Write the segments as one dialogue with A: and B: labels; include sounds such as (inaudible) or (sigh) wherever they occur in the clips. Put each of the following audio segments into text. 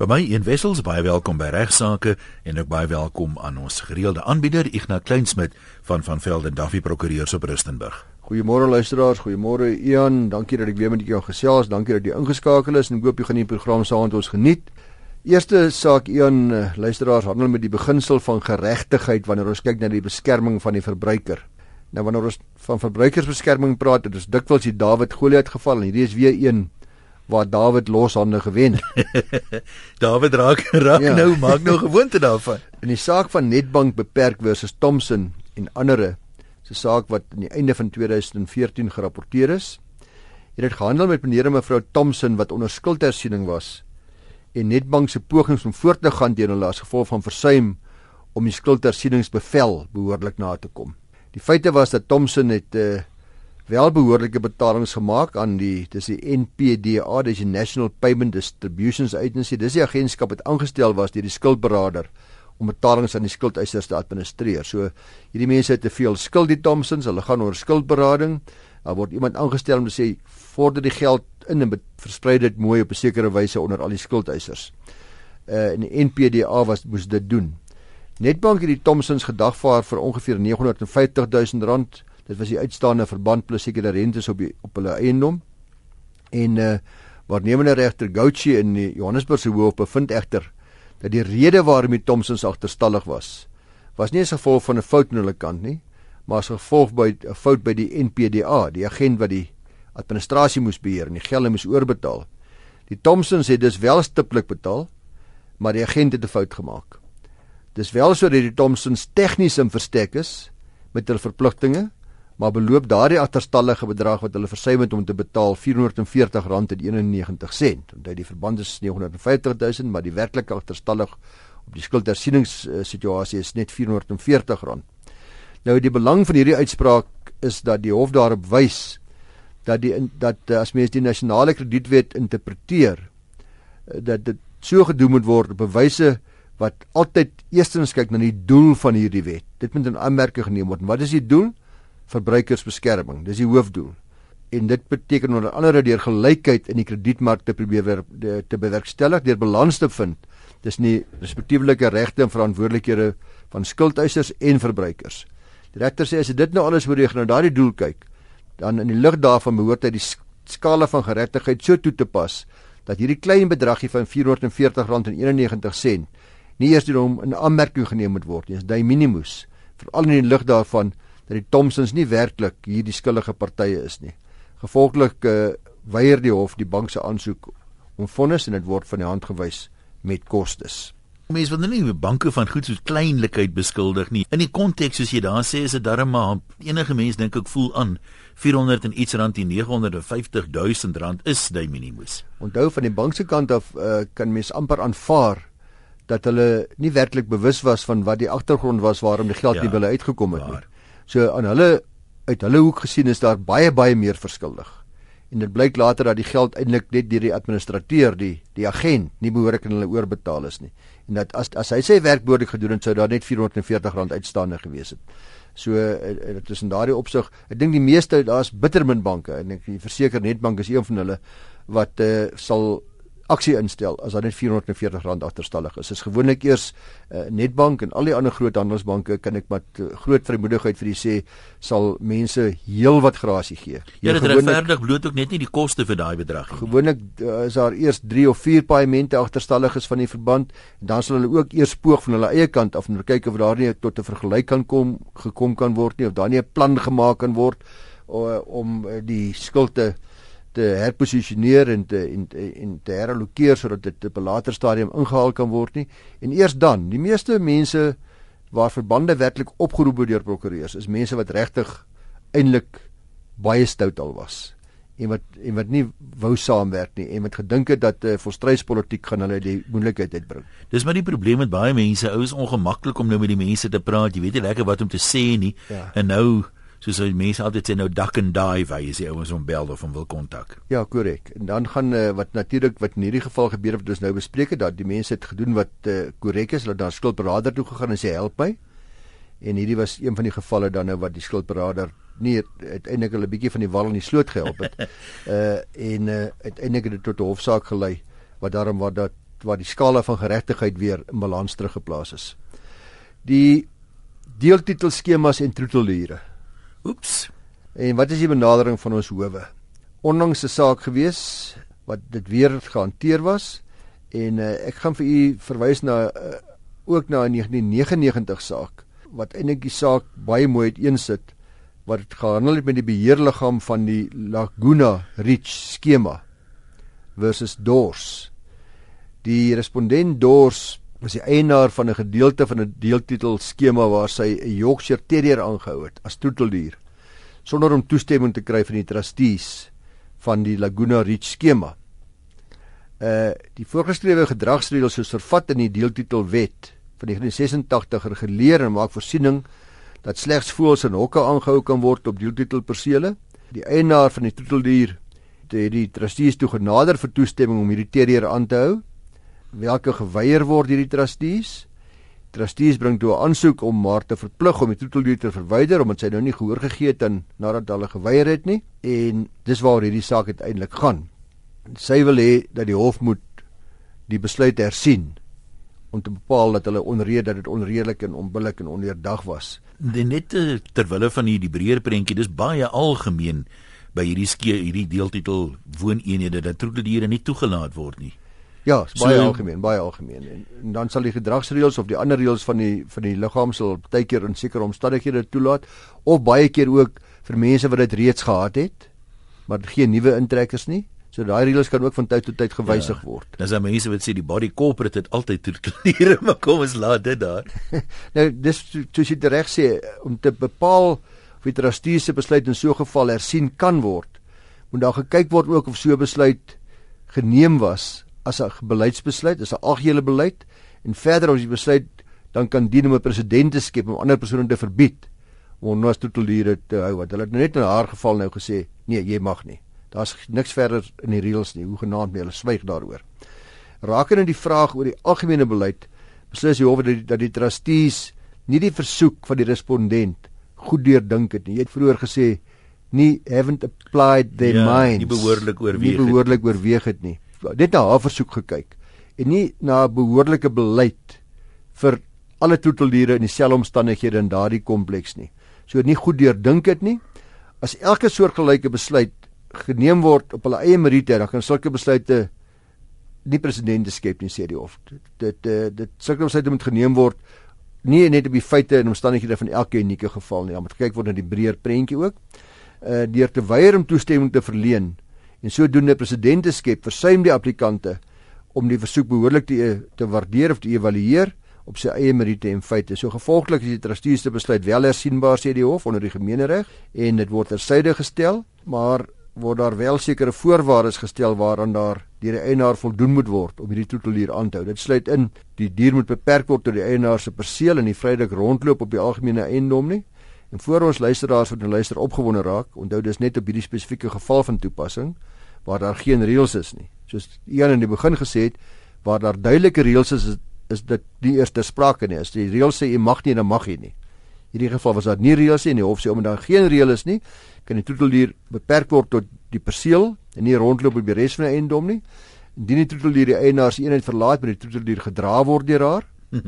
A: Vir my een wessels baie welkom by regsaake en ook baie welkom aan ons gereelde aanbieder Ignas Kleinsmid van van Velden Duffy Prokureurs op Rustenburg.
B: Goeiemôre luisteraars, goeiemôre Ian, dankie dat ek weer met jou gesels, dankie dat jy ingeskakel is en ek hoop jy gaan die program saam met ons geniet. Eerste saak Ian, luisteraars handel met die beginsel van geregtigheid wanneer ons kyk na die beskerming van die verbruiker. Nou wanneer ons van verbruikersbeskerming praat, dit is dikwels die Dawid Goliat geval en hierdie is weer een waar Dawid loshande gewen (laughs) het.
A: Dawid raak raak ja. nou maak nou gewoonte daarvan. (laughs)
B: In die saak van Netbank beperk versus Thomson en ander se saak wat aan die einde van 2014 gerapporteer is, het dit gehandel met meneer en mevrou Thomson wat onder skuldhersiening was en Netbank se pogings om voort te gaan teen hulle as gevolg van versuim om die skuldhersieningsbevel behoorlik na te kom. Die feite was dat Thomson het uh, wel behoorlike betalings gemaak aan die dis die NPDA, dis die National Payment Distributions Agency. Dis die agentskap wat aangestel was deur die skuldberader om betalings aan die skuldeisers te administreer. So hierdie mense het te veel skuld die Thomsons, hulle gaan oor skuldberading. Daar word iemand aangestel om te sê vorder die geld in en versprei dit mooi op 'n sekere wyse onder al die skuldeisers. Uh en die NPDA was moes dit doen. Netbank het die Thomsons gedagvaar vir ongeveer 950 000 rand Dit was die uitstaande verband plus sekere rentes op die, op hulle eiendom. En uh waarnemende regter Gouchie in die Johannesburgse hoof bevind egter dat die rede waarom die Thomsons agterstallig was, was nie as gevolg van 'n fout aan hulle kant nie, maar as gevolg by 'n fout by die NPDA, die agent wat die administrasie moes beheer en die gelde moes oorbetaal. Die Thomsons het dus wel stiptelik betaal, maar die agent het 'n fout gemaak. Dis wel sodat die Thomsons tegnies in verstek is met hulle verpligtinge maar beloop daardie agterstallige bedrag wat hulle versuim het om te betaal R440.91. Onthou die verband is 950000, maar die werklike agterstallig op die skuldhersieningssituasie is net R440. Nou die belang van hierdie uitspraak is dat die hof daarop wys dat die dat as mens die nasionale kredietwet interpreteer dat dit so gedoen moet word op 'n wyse wat altyd eerstens kyk na die doel van hierdie wet. Dit moet in aanmerking geneem word. Wat is die doel? Verbruikersbeskerming. Dis die hoofdoel. En dit beteken onder andere deur gelykheid in die kredietmark te probeer te bewerkstellig deur balans te vind tussen die respektievelike regte en verantwoordelikhede van skuldeisers en verbruikers. Die regter sê as dit nou alles moet reg na daardie doel kyk, dan in die lig daarvan behoort hy die skale van geregtigheid so toe te pas dat hierdie klein bedragie van R440.91 nie eers deur hom in aanmerking geneem moet word nie. Dis die minimus veral in die lig daarvan dat die Thomsons nie werklik hierdie skuldige partye is nie. Gevolglik uh, weier die hof die bank se aansoek om vonnis en dit word van die hand gewys met kostes.
A: Mense wil nou nie banke van goed soos kleinlikheid beskuldig nie. In die konteks soos jy daar sê is dit darm maar enige mens dink ek voel aan 400 en iets rand die 950 000 rand is die minimus.
B: Onthou van die bank se kant af uh, kan mens amper aanvaar dat hulle nie werklik bewus was van wat die agtergrond was waarom die geld ja, nie wille uitgekom het waar. nie. So aan hulle uit hulle hoek gesien is daar baie baie meer verskuldig. En dit blyk later dat die geld eintlik net deur die administrateur, die die agent, nie behoorlik aan hulle oorbetaal is nie. En dat as as hy sy werk behoorlik gedoen het, sou daar net R440 uitstaande gewees het. So eh, eh, dit is in daardie opsig, ek dink die meeste daar's bittermin banke en ek verseker Netbank is een van hulle wat uh, sal aksie instel as daar net R440 agterstallig is. Dis gewoonlik eers uh, Netbank en al die ander groot handelsbanke kan ek met uh, groot vrymoedigheid vir u sê sal mense heelwat grasie gee.
A: Ja, dit regverdig bloot ook net nie die koste vir daai bedrag nie.
B: Gewoonlik uh, is daar eers 3 of 4 paemente agterstallig is van die verband en dan sal hulle ook eers poog van hulle eie kant af om te kyk of daar nie tot 'n vergelyk kan kom gekom kan word nie of daar nie 'n plan gemaak kan word uh, om uh, die skuld te te herposisioneer en te en, en te herallokeer sodat dit op 'n later stadium ingehaal kan word nie. En eers dan, die meeste mense waar verbande werklik opgeroep word deur prokureurs is mense wat regtig eintlik baie stout al was en wat en wat nie wou saamwerk nie en wat gedink het dat uh, volstrydspolitiek gaan hulle die moontlikheid uitbring.
A: Dis maar die probleem met baie mense, ou is ongemaklik om nou met die mense te praat. Jy weet nie lekker wat om te sê nie. Ja. En nou soos die mense altyd sê nou duck and dive hy is die ouens om bel of om wil kontak.
B: Ja, korrek. En dan gaan uh, wat natuurlik wat in hierdie geval gebeur het wat ons nou bespreek het dat die mense het gedoen wat korrek uh, is, hulle daar skuldberader toe gegaan en sê help my. En hierdie was een van die gevalle dan nou wat die skuldberader nie uiteindelik 'n bietjie van die wal in die sloot gehelp het. uh (laughs) en uh uiteindelik het dit tot 'n hofsaak gelei wat daarom wat dat waar die skala van geregtigheid weer in balans teruggeplaas is. Die deeltitelskemas en troeteldiere.
A: Oeps.
B: En wat is die benadering van ons howe? Onlangs 'n saak gewees wat dit weer gehanteer was en uh, ek gaan vir u verwys na uh, ook na 'n 1999 saak wat eintlik die saak baie mooi uiteensit wat gehandel het met die beheerliggaam van die Laguna Reach skema versus Dors. Die respondent Dors was die eienaar van 'n gedeelte van 'n deeltitel skema waar sy 'n Yorkshire Terrier aangehou het as troeteldier sonder om toestemming te kry van die trustees van die Laguna Reach skema. Uh die voorgeskrewe gedragsreëls soos vervat in die deeltitelwet van 1986 reguleer en maak voorsiening dat slegs voëls in hokke aangehou kan word op deeltitelpersele. Die eienaar van die troeteldier het die trustees toe genader vir toestemming om hierdie terrier aan te hou. Welke geweier word hierdie trustees? Trustees bring toe 'n aansoek om maar te verplig om die troeteldier te verwyder omdat sy nou nie gehoor gegee het aan nadat hulle geweier het nie en dis waar hierdie saak uiteindelik gaan. Sy wil hê dat die hof moet die besluit hersien om te bepaal dat hulle onrede dat dit onredelik en onbillik en oneerdag was.
A: Net terwille van hierdie breër prentjie, dis baie algemeen by hierdie skee hierdie deeltitel wooneenhede dat troeteldiere nie toegelaat word nie.
B: Ja, baie so, algemeen, baie algemeen. En, en dan sal die gedragsreëls of die ander reëls van die van die liggaam sal baie keer in sekere omstandighede toelaat of baie keer ook vir mense wat dit reeds gehad het, maar geen nuwe intrekkers nie. So daai reëls kan ook van tyd tot tyd gewysig ja, word.
A: Dis dan mense wat sê die body corporate het altyd troeteldiere, (laughs) maar kom ons laat dit daar. (laughs)
B: nou dis soos jy reg sê om te bepaal of die trustees se besluit in so 'n geval hersien kan word, moet daar gekyk word ook of so 'n besluit geneem was as 'n beleidsbesluit, as 'n algehele beleid en verder as die besluit dan kan dien om 'n presedent te skep om ander persone te verbied om nou stoteldiere te hou wat hulle net in haar geval nou gesê nee jy mag nie daar's niks verder in die reëls nie hoe genaamd hulle swyg daaroor rakende die vraag oor die algemene beleid beslis die hof dat die, dat die trustees nie die versoek van die respondent goed deurdink het nie. Jy het vroeër gesê nie haven't applied their ja, minds.
A: Nie behoorlik oorweeg
B: het. Nie behoorlik oorweeg het nie. Net na haar versoek gekyk en nie na 'n behoorlike beleid vir alle troeteldiere in dieselfde omstandighede in daardie kompleks nie. So nie goed deurdink het nie. As elke soortgelyke besluit geneem word op hulle eie meriete, dan kan sulke besluite nie presidente skep nie sê die hof. Dit dit dit, dit sulke besluite moet geneem word nie net op die feite en omstandighede van elke unieke geval nie, maar kyk word na die breër prentjie ook. Uh deur te weier om toestemming te verleen en sodoende presidente skep versuim die applikante om die versoek behoorlik te te waardeer of te evalueer op sy eie meriete en feite. So gevolglik is die trustees se besluit wel hersienbaar sê die hof onder die gemeenereg en dit word tersyde gestel, maar word daar wel sekere voorwaardes gestel waaraan daar deur die eienaar voldoen moet word om hierdie troeteldier aan te hou. Dit sluit in die dier moet beperk word tot die eienaar se perseel en nie vrylik rondloop op die algemene eiendom nie. En voor ons luisteraars wat nou luister opgewonde raak, onthou dis net op hierdie spesifieke geval van toepassing waar daar geen reëls is nie. Soos Ian in die begin gesê het, waar daar duidelike reëls is, is dit nie eers ter sprake nie. As die reëls sê jy mag nie, dan mag jy nie. Hierdie geval was daar nie reëls nie, hof sê omdat daar geen reël is nie, kan die troeteldier beperk word tot die perseel en nie rondloop op die res van die eiendom nie. Indien die troeteldier die eienaar se eenheid verlaat, moet die troeteldier gedra word deur haar. (laughs)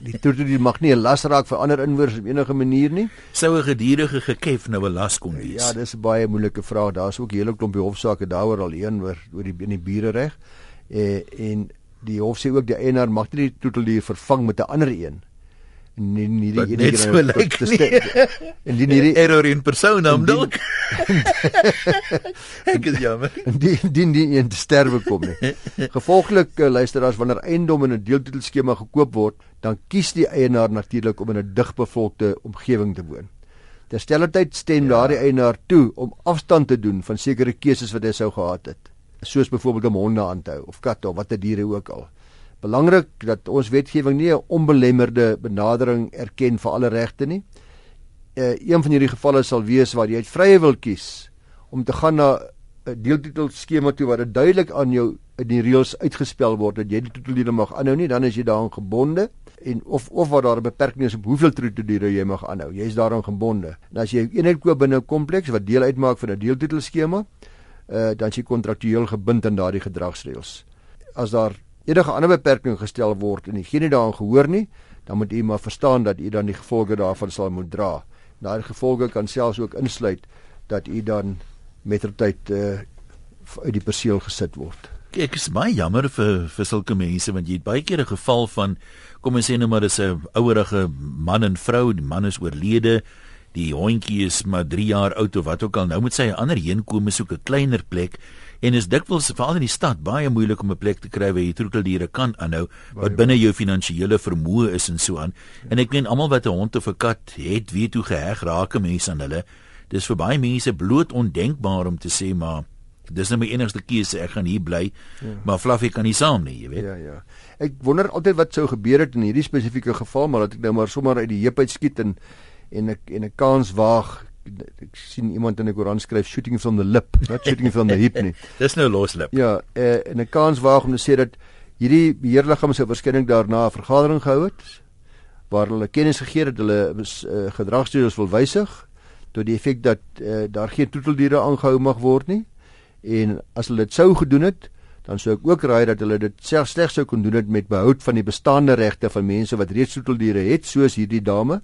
B: (laughs) die troeteldier mag nie 'n las raak vir ander inwoners op enige manier nie.
A: Sou 'n gedurende gekef nou 'n las kon wees?
B: Ja, dis 'n baie moeilike vraag. Daar's ook 'n hele klompie hofsaake daaroor al een oor oor die in die bure reg. Eh en die hof sê ook die eienaar mag nie die troeteldier vervang met 'n ander een
A: nie nie die enige so like en die nie error in persoonnaam dalk (laughs) ek is jammer.
B: Die die die een te sterwe kom nie. Gevolglik uh, luister as wanneer eiendom in 'n deeltitelskema gekoop word dan kies die eienaar natuurlik om in 'n digbevolkte omgewing te woon. Terselfdertyd stem ja. daardie eienaar toe om afstand te doen van sekere keuses wat hy sou gehad het soos byvoorbeeld om honde aan te hou of katte of watter diere ook al belangrik dat ons wetgewing nie 'n onbelemmerde benadering erken vir alle regte nie. Uh, een van hierdie gevalle sal wees waar jy vrye wil kies om te gaan na 'n deeltitel skema toe waar dit duidelik aan jou in die reëls uitgespel word dat jy die troeteldiere mag aanhou nie, dan is jy daaraan gebonde en of of waar daar 'n beperking is op hoeveel troeteldiere jy mag aanhou. Jy is daaraan gebonde. En as jy 'n eenheid koop binne 'n kompleks wat deel uitmaak van 'n deeltitel skema, uh, dan is jy kontraktueel gebind aan daardie gedragsreëls. As daar enige ander beperking gestel word en geen daaraan gehoor nie, dan moet u maar verstaan dat u dan die gevolge daarvan sal moet dra. Daai gevolge kan selfs ook insluit dat u dan mettertyd uh, uit die perseel gesit word.
A: Ek is baie jammer vir vir sulke mense want jy het baie keer 'n geval van kom ons sê nou maar dis 'n ouerige man en vrou, die man is oorlede, die hondjie is maar 3 jaar oud of wat ook al. Nou moet sy 'n ander heenkome soek 'n kleiner plek en is dikwels veral in die stad baie moeilik om 'n plek te kry waar jy troeteldiere kan aanhou wat binne jou finansiële vermoë is en so aan. En ek meen almal wat 'n hond of 'n kat het, weet hoe geheg raak mense aan hulle. Dis vir baie mense bloot ondenkbaar om te sê maar dis nou my enigste keuse, ek gaan hier bly. Ja. Maar Fluffy kan nie saam nie, jy weet.
B: Ja, ja. Ek wonder altyd wat sou gebeur het in hierdie spesifieke geval, maar dat ek nou maar sommer uit die heup uit skiet en en ek en 'n kans waag ek sien iemand in 'n koerant skryf shooting from the lip, not shooting from the hip nie. (laughs)
A: Dis nou los lip.
B: Ja, uh, en 'n kans waag om te sê dat hierdie beheerliggaam sou waarskynlik daarna 'n vergadering gehou het waar hulle kennis gegee het dat hulle uh, gedragsreëls wil wysig tot die effek dat uh, daar geen troeteldiere aangehou mag word nie. En as hulle dit sou gedoen het, dan sou ek ook raai dat hulle dit self slegs sou kon doen met behoud van die bestaande regte van mense wat reeds troeteldiere het, soos hierdie dame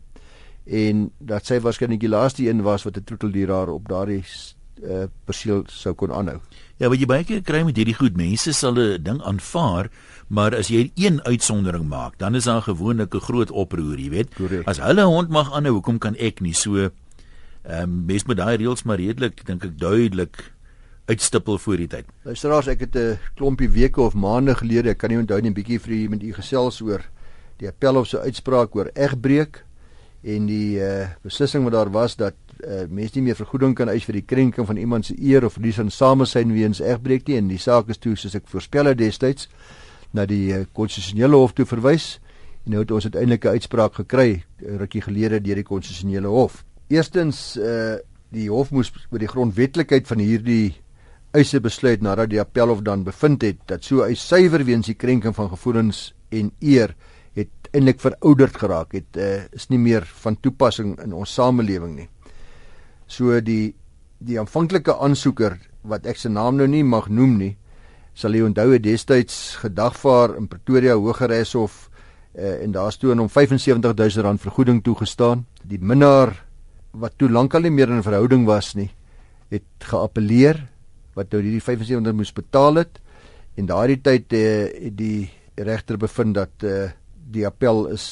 B: en dat sy waarskynlik die laaste een was wat 'n troeteldier daar op daardie uh, perseel sou kon aanhou.
A: Ja, wat jy baie keer kry met hierdie goed mense sal 'n ding aanvaar, maar as jy een uitsondering maak, dan is daar gewoonlik 'n groot oproer, jy weet.
B: Correct.
A: As hulle hond mag aanhou, hoekom kan ek nie so ehm um, mens met daai reëls maar redelik dink ek duidelik uitstippel voor die tyd.
B: Luisteraars, ek het 'n klompie weke of maande gelede, ek kan nie onthou nie, 'n bietjie vir u met u gesels oor die appel of se uitspraak oor egbreek en die uh, beslissing wat daar was dat uh, mense nie meer vergoeding kan eis vir die krenking van iemand se eer of verlies aan samesyn weens egbreek nie en die saak is toe soos ek voorspel het destyds na die eh, konstitusionele uh, hof toe verwys en nou het ons uiteindelik 'n uitspraak gekry rukkie gelede deur die konstitusionele hof. Eerstens uh, die hof moes oor die grondwetlikheid van hierdie eise besluit nadat die appelhof dan bevind het dat so 'n suiwer weens die krenking van gevoelens en eer eintlik verouderd geraak het, uh, is nie meer van toepassing in ons samelewing nie. So die die aanvanklike aansoeker wat ek sy naam nou nie mag noem nie, sal jy onthou het destyds gedagvaar in Pretoria Hogeregshof uh, en daar stoon om 75000 rand vergoeding toegestaan. Die minnaar wat toe lankal nie meer in 'n verhouding was nie, het geappeleer wat nou hierdie 7500 moes betaal het en daardie tyd uh, het die regter bevind dat uh, die appel is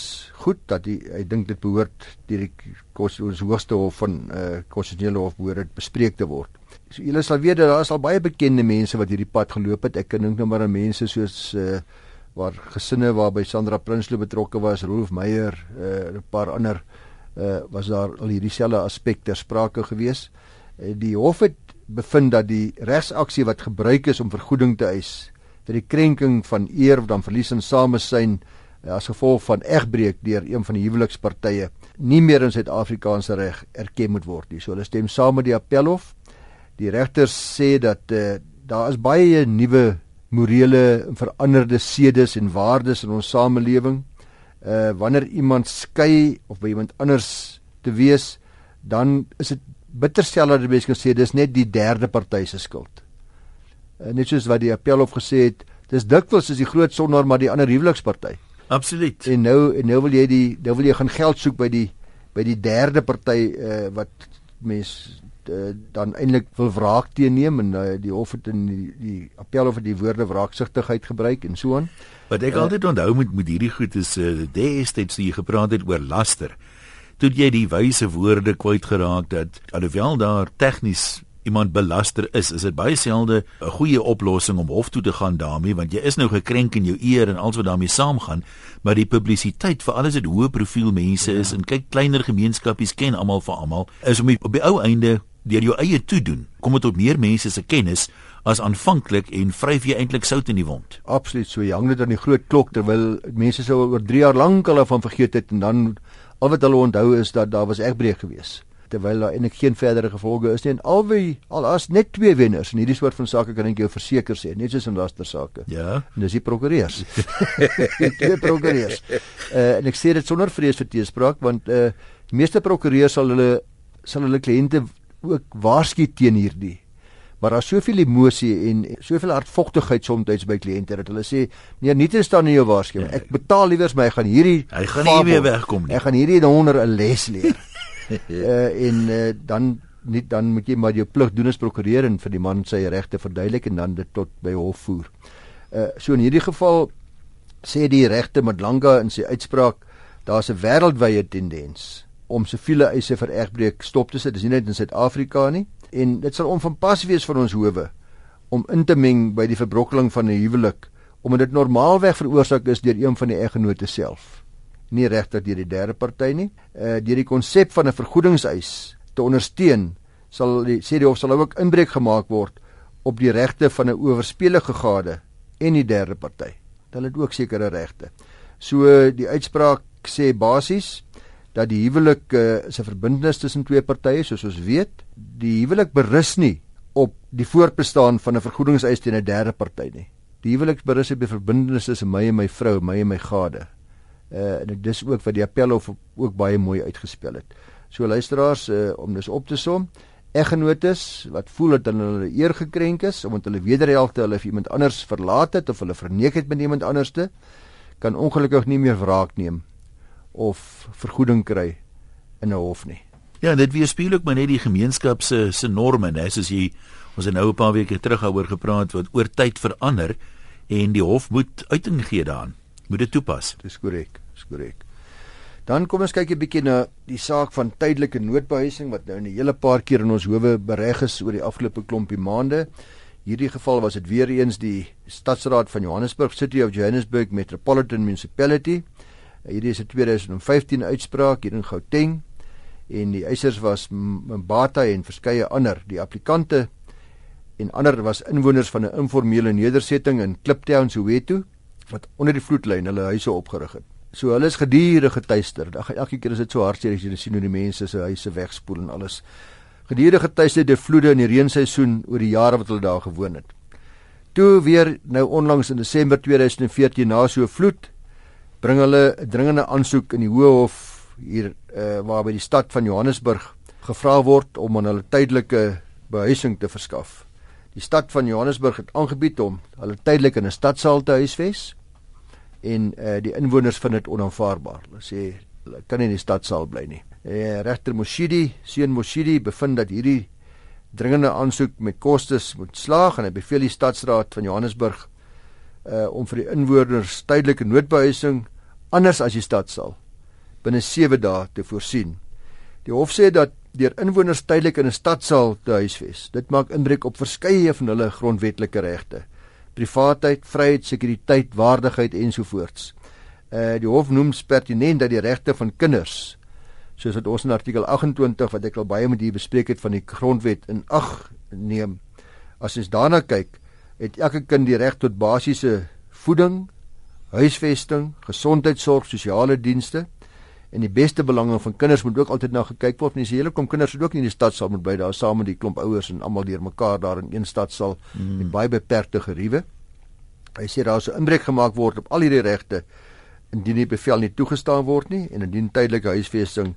B: goed dat hy dink dit behoort deur die ons hoogste hof van eh uh, konstitusionele hof behoort dit bespreek te word. So julle sal weet dat daar is al baie bekende mense wat hierdie pad geloop het. Ek kan dink nou maar aan mense soos eh uh, waar gesinne waarby Sandra Prinsloo betrokke was, Rolf Meyer, eh uh, 'n paar ander eh uh, was daar al hierdie selfde aspekte sprake gewees. Uh, die hof het bevind dat die regsaksie wat gebruik is om vergoeding te eis vir die krenking van eer of dan verlies in samesyn Ja, as gevolg van egbreek deur een van die huwelikspartye nie meer in Suid-Afrikaanse reg erken moet word nie. So hulle stem saam met die appelhof. Die regters sê dat uh, daar is baie nuwe morele en veranderde sedes en waardes in ons samelewing. Uh wanneer iemand skei of by iemand anders te wees, dan is dit bitterstel dat die mense kan sê dis net die derde party se skuld. Uh, net soos wat die appelhof gesê het, dis dikwels is die groot sondaar maar die ander huweliksparty.
A: Absoluut.
B: En nou en nou wil jy die nou wil jy gaan geld soek by die by die derde party uh, wat mens uh, dan eintlik wil wraak teenneem en uh, die hof het in die, die appel of die woorde wraaksigtigheid gebruik en so aan.
A: Wat ek uh, altyd onthou moet met hierdie goed is uh, destyds jy gepraat het oor laster. Toe jy die wyse woorde kwyt geraak dat alhoewel daar tegnies iemand belaster is, is dit baie selde 'n goeie oplossing om hof toe te gaan daarmee want jy is nou gekrenk in jou eer en alles wat daarmee saamgaan, maar die publisiteit vir alles dit hoë profiel mense ja. is en kyk kleiner gemeenskapies ken almal vir almal is om op die ou einde deur jou eie toe doen kom dit tot meer mense se kennis as aanvanklik en vryf jy eintlik sout in die wond.
B: Absoluut so, jy hang dit aan die groot klok terwyl mense sou oor 3 jaar lank al van vergeet het en dan al wat hulle onthou is dat daar was egbreek geweest terwyl daar eintlik geen verdere gevolge is nie. En alwy al as net twee wenners in hierdie soort van sake kan ek jou verseker sê net soos in laster sake.
A: Ja.
B: En dis die prokureurs. (laughs) Twee prokureurs. Uh, en ek sê dit sonder vrees vir teespraak want uh, meeste prokureurs sal hulle sal hulle kliënte ook waarsku teen hierdie. Maar daar's soveel emosie en soveel hartvogtigheid soms by kliënte dat hulle sê nee nie te staan in jou waarskuwing. Ek betaal liewers my ek gaan hierdie
A: hy gaan nie meer wegkom nie.
B: Ek gaan hierdie honder 'n les leer uh, (laughs) en uh, dan nie dan moet jy maar jou plig doen as prokureur en vir die man sy regte verduidelik en dan dit tot by hof voer. Uh so in hierdie geval sê die regte Madlanga in sy uitspraak daar's 'n wêreldwye tendens om siviele eise vir egbreek stop te sit. Dis nie net in Suid-Afrika nie en dit sal onvanpas wees van ons howe om in te meng by die verbrokkeling van 'n huwelik omdat dit normaalweg veroorsaak is deur een van die eggenote self nie regter deur die derde party nie uh, deur die konsep van 'n vergoedingseis te ondersteun sal die sê die hof sal ook inbreuk gemaak word op die regte van 'n oorspelige gade en die derde party hulle het ook sekere regte so die uitspraak sê basies dat die huwelik uh, is 'n verbintenis tussen twee partye soos ons weet. Die huwelik berus nie op die voortbestaan van 'n vergoedingseis teen 'n derde party nie. Die huwelik berus op die verbintenis tussen my en my vrou, my en my gade. Uh en dit is ook wat die appelhof ook baie mooi uitgespel het. So luisteraars, uh, om dis op te som, eggenotes wat voel dat hulle eer gekrenk is omdat hulle wederhelfte hulle iemand anders verlaat het of hulle verneek het met iemand anderste, kan ongelukkig nie meer wraak neem of vergoeding kry in 'n hof nie.
A: Ja, dit weerspieël ook maar net die gemeenskap se se norme, né, soos jy ons het nou 'n paar weke terug daaroor gepraat wat oor tyd verander en die hof moet uiting gee daaraan. Moet dit toepas.
B: Dis korrek, dis korrek. Dan kom ons kyk 'n bietjie na die saak van tydelike noodbehuising wat nou 'n hele paar keer in ons howe bereg is oor die afgelope klompie maande. Hierdie geval was dit weer eens die Stadsraad van Johannesburg City of Johannesburg Metropolitan Municipality Hierdie is 'n 2015 uitspraak hier in Gauteng en die eisers was Mbata en verskeie ander. Die applikante en ander was inwoners van 'n informele nedersetting in Kliptown Soweto wat onder die vloedlyn hulle huise opgerig het. So hulle is gedurig getuister. Elke keer is dit so hartseer as jy sien hoe die mense se huise wegspoel en alles. Gedurig getuister deur vloede in die reenseisoen oor die jare wat hulle daar gewoon het. Toe weer nou onlangs in Desember 2014 na so 'n vloed bring hulle 'n dringende aansoek in die Hoë Hof hier uh, waar by die stad van Johannesburg gevra word om aan hulle tydelike behuising te verskaf. Die stad van Johannesburg het aangebied om hulle tydelik in 'n stadsaal te huisves en uh, die inwoners vind dit onaanvaarbaar. Hulle sê hulle kan nie in die stadsaal bly nie. Uh, Regter Moshidi, seun Moshidi bevind dat hierdie dringende aansoek met kostes moet slaag en hy beveel die stadsraad van Johannesburg uh om vir die inwoners tydelike noodbehuising anders as die stad sal binne 7 dae te voorsien. Die hof sê dat deur inwoners tydelik in 'n stadsaal te huisves, dit maak inbreuk op verskeie van hulle grondwetlike regte: privaatheid, vryheid, sekuriteit, waardigheid ensovoorts. Uh die hof noem pertinent dat die regte van kinders soos wat ons in artikel 28 wat ek al baie met u bespreek het van die grondwet in ag neem. As ons daarna kyk, het elke kind die reg tot basiese voeding, huisvesting, gesondheidsorg, sosiale dienste en die beste belange van kinders moet ook altyd na gekyk word. Mens hele kom kinders ook nie in die stad sal moet bly daar saam met die klomp ouers en almal deurmekaar daar in een stad sal mm. met baie beperkte geriewe. Hy sê daar sou inbreuk gemaak word op al hierdie regte indien die bevel nie toegestaan word nie en indien tydelike huisvesting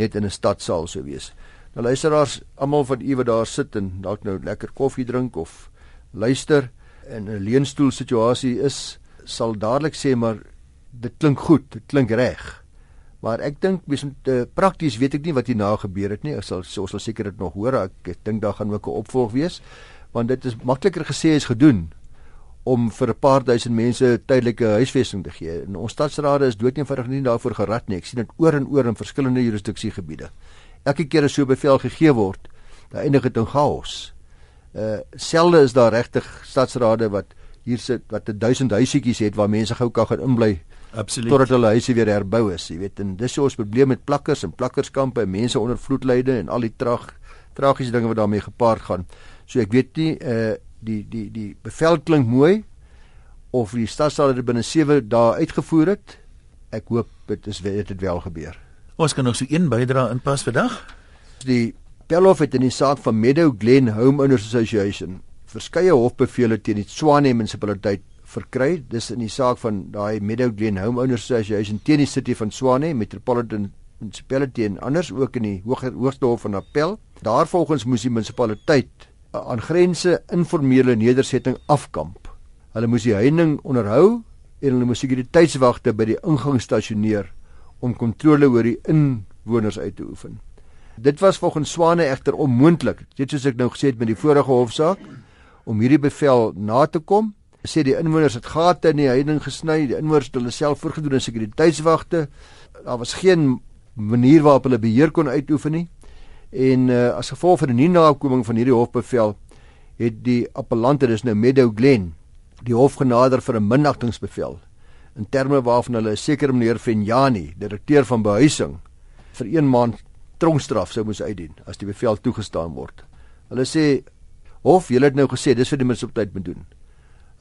B: net in 'n stad sal sou wees. Nou luisteraars, almal van u wat daar sit en dalk nou lekker koffie drink of luister in 'n leunstoel situasie is, sal dadelik sê maar dit klink goed, dit klink reg. Maar ek dink mens moet uh, prakties weet ek nie wat hierna gebeur het nie. Ek sal ons sal seker dit nog hoor. Ek, ek dink daar gaan ook 'n opvolg wees want dit is makliker gesê as gedoen om vir 'n paar duisend mense tydelike huisvesting te gee. En ons stadsrade is doodnoodig nie daarvoor gerad nie. Ek sien dit oor en oor in verskillende jurisdiksiegebiede. Elke keer as so 'n bevel gegee word, dan eindig dit in chaos uh selde is daar regtig stadsrade wat hier sit wat 'n 1000 huisietjies het waar mense gou kan gaan inbly.
A: Absoluut.
B: Totdat hulle huise weer herbou is, jy weet. En dis so ons probleem met plakkers en plakkerskampe en mense onder vloedlyde en al die trag tragiese dinge wat daarmee gepaard gaan. So ek weet nie uh die die die bevel klink mooi of die stadsrade dit binne 7 dae uitgevoer het. Ek hoop dit is dit het wel gebeur.
A: Ons kan nog so een bydra inpas vandag.
B: Die Pelhof het in die saak van Meadow Glen Homeowners Association verskeie hofbevele teen die Tshwane munisipaliteit verkry. Dis in die saak van daai Meadow Glen Homeowners Association teen die City van Tshwane Metropolitan Municipality en anders ook in die Hoër Hoogste Hof van Appel. Daarvolgens moes die munisipaliteit aan grense informele nedersetting afkamp. Hulle moes die heining onderhou en hulle moes sekuriteitswagte by die ingang stasioneer om kontrole oor die inwoners uit te oefen. Dit was volgens Swane egter onmoontlik, net soos ek nou gesê het met die vorige hofsaak, om hierdie bevel na te kom. Sê die inwoners het gate in die heining gesny, die inwoners het hulle self voorgedoen in sekuriteitswagte. Daar was geen manier waarop hulle beheer kon uitoefen nie. En uh, as gevolg van die nie nakoming van hierdie hofbevel het die appellante dis nou Meadow Glen die hof genader vir 'n minagtingsbevel in terme waarvan hulle 'n sekere meneer Venjani, direkteur van behuising, vir 1 maand tronkstraf sou moes uitdien as die bevel toegestaan word. Hulle sê hof, julle het nou gesê dis vir die tyd moet doen.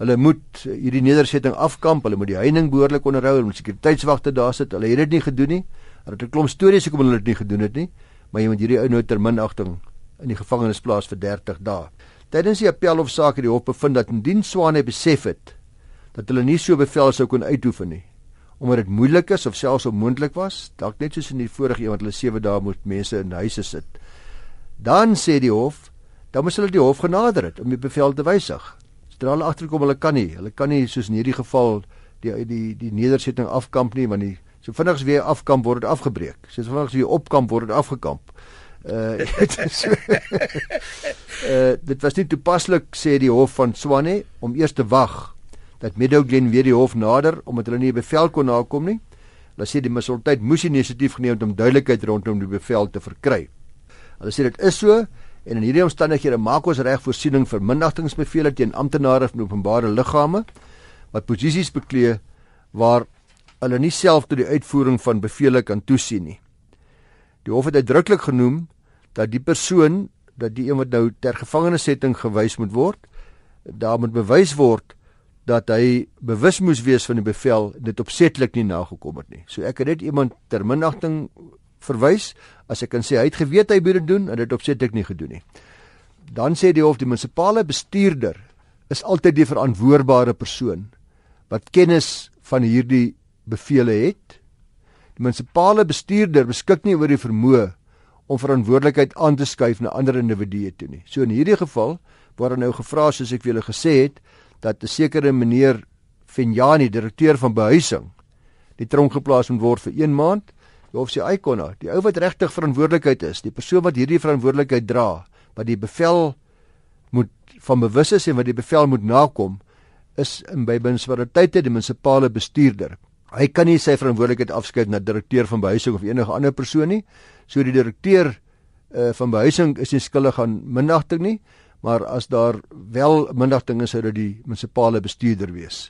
B: Hulle moet hierdie nedersetting afkamp, hulle moet die heining behoorlik onderhou, hulle moet sekuriteitswagte daar sit. Hulle het dit nie gedoen nie. Hulle het 'n klomp stories hoekom hulle dit nie gedoen het nie, maar jy moet hierdie ou nou terminagting in die gevangenis plaas vir 30 dae. Tydens die appelhofsaak het die hof bevind dat indien Swane besef het dat hulle nie so bevel sou kon uitoefen nie, omdat dit moeilik is of selfs onmoontlik was, dalk net soos in die vorige een wat hulle 7 dae moet mense in huise sit. Dan sê die hof, dan moet hulle die hof genader het om die bevel te wysig. Sodra hulle agterkom hulle kan nie, hulle kan nie soos in hierdie geval die die die nedersetting afkamp nie want die so vinnig as weer afkamp word dit afgebreek. So vinnig as weer opkamp word dit afgekamp. Uh is uh dit was nie toepaslik sê die hof van Swane om eers te wag dat Meadow Glen weer die hof nader omdat hulle nie 'n bevel kon nakom nie. Hulle sê die munisipaliteit moes inisiatief geneem het om duidelikheid rondom die bevel te verkry. Hulle sê dit is so en in hierdie omstandighede maak ons reg voorsiening vir minnagtingsbevele teen amptenare van openbare liggame wat posisies beklee waar hulle nie self tot die uitvoering van bevele kan toesien nie. Die hof het uitdruklik genoem dat die persoon dat die een wat nou ter gevangenissetting gewys moet word, daar moet bewys word dat hy bewus moes wees van die bevel dit opsetlik nie nagekom het nie. So ek het net iemand ter minnagting verwys as ek kan sê hy het geweet hy moet dit doen en dit opsetlik nie gedoen nie. Dan sê die hof die munisipale bestuurder is altyd die verantwoordbare persoon wat kennis van hierdie bevele het. Die munisipale bestuurder beskik nie oor die vermoë om verantwoordelikheid aan te skuif na ander individue toe nie. So in hierdie geval waar hy nou gevra soos ek vir julle gesê het, dat 'n sekere meneer Venjani, direkteur van behuising, die tronk geplaas moet word vir 1 maand. Hof sê Aikona, die ou wat regtig verantwoordelikheid is, die persoon wat hierdie verantwoordelikheid dra, wat die bevel moet van bewus is en wat die bevel moet nakom, is in by munisipaliteite die munisipale bestuurder. Hy kan nie sy verantwoordelikheid afskei na direkteur van behuising of enige ander persoon nie. So die direkteur uh, van behuising is nie skuldig aan minnagting nie, maar as daar wel minnagting is sou dit die munisipale bestuurder wees.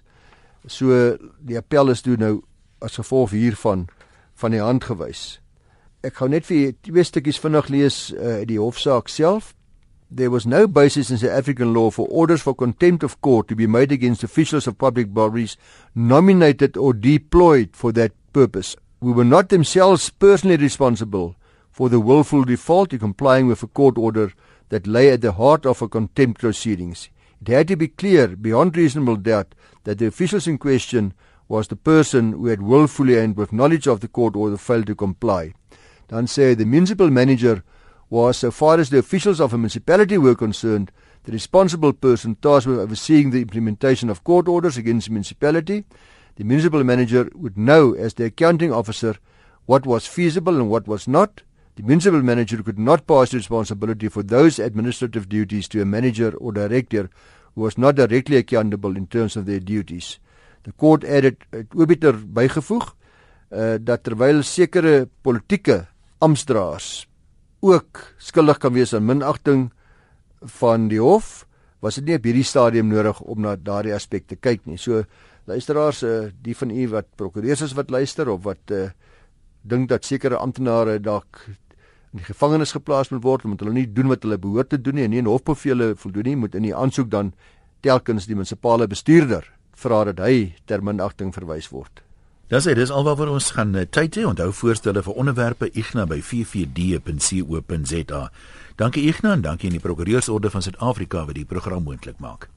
B: So die appel is toe nou as gevolg hiervan van die hand gewys. Ek gou net vir twee stukkies vinnig lees uh, die hofsaak self. There was no basis in the African law for orders for contempt of court to be made against officials of public bodies nominated or deployed for that purpose. We were not themselves personally responsible for the willful default in complying with a court order that lay at the heart of a contempt proceedings. It had to be clear, beyond reasonable doubt, that the officials in question was the person who had willfully and with knowledge of the court order failed to comply. Dan sê the municipal manager was, so far as the officials of a municipality were concerned, the responsible person tasked with overseeing the implementation of court orders against the municipality. The municipal manager would know, as the accounting officer, what was feasible and what was not. The municipal manager could not pass responsibility for those administrative duties to a manager or director who was not directly accountable in terms of their duties. The court added obiter bygevoeg uh, dat terwyl sekere politieke amptdraers ook skuldig kan wees aan minagting van die hof, was dit nie op hierdie stadium nodig om na daardie aspek te kyk nie. So luisteraars, uh, die van u wat prokureurs is wat luister of wat uh, dink dat sekere amptenare dalk in die gevangenis geplaas moet word omdat hulle nie doen wat hulle behoort te doen nie en nie 'n hofbevele voldoen nie, moet in die aansoek dan telkens die munisipale bestuurder vra dat hy ter minagting verwys word.
A: Dis dit, dis alwaar ons gaan eh, tyd hê. Onthou voorstelle vir onderwerpe igna by 44d.co.za. Dankie Igna en dankie aan die Prokureursorde van Suid-Afrika wat die program moontlik maak.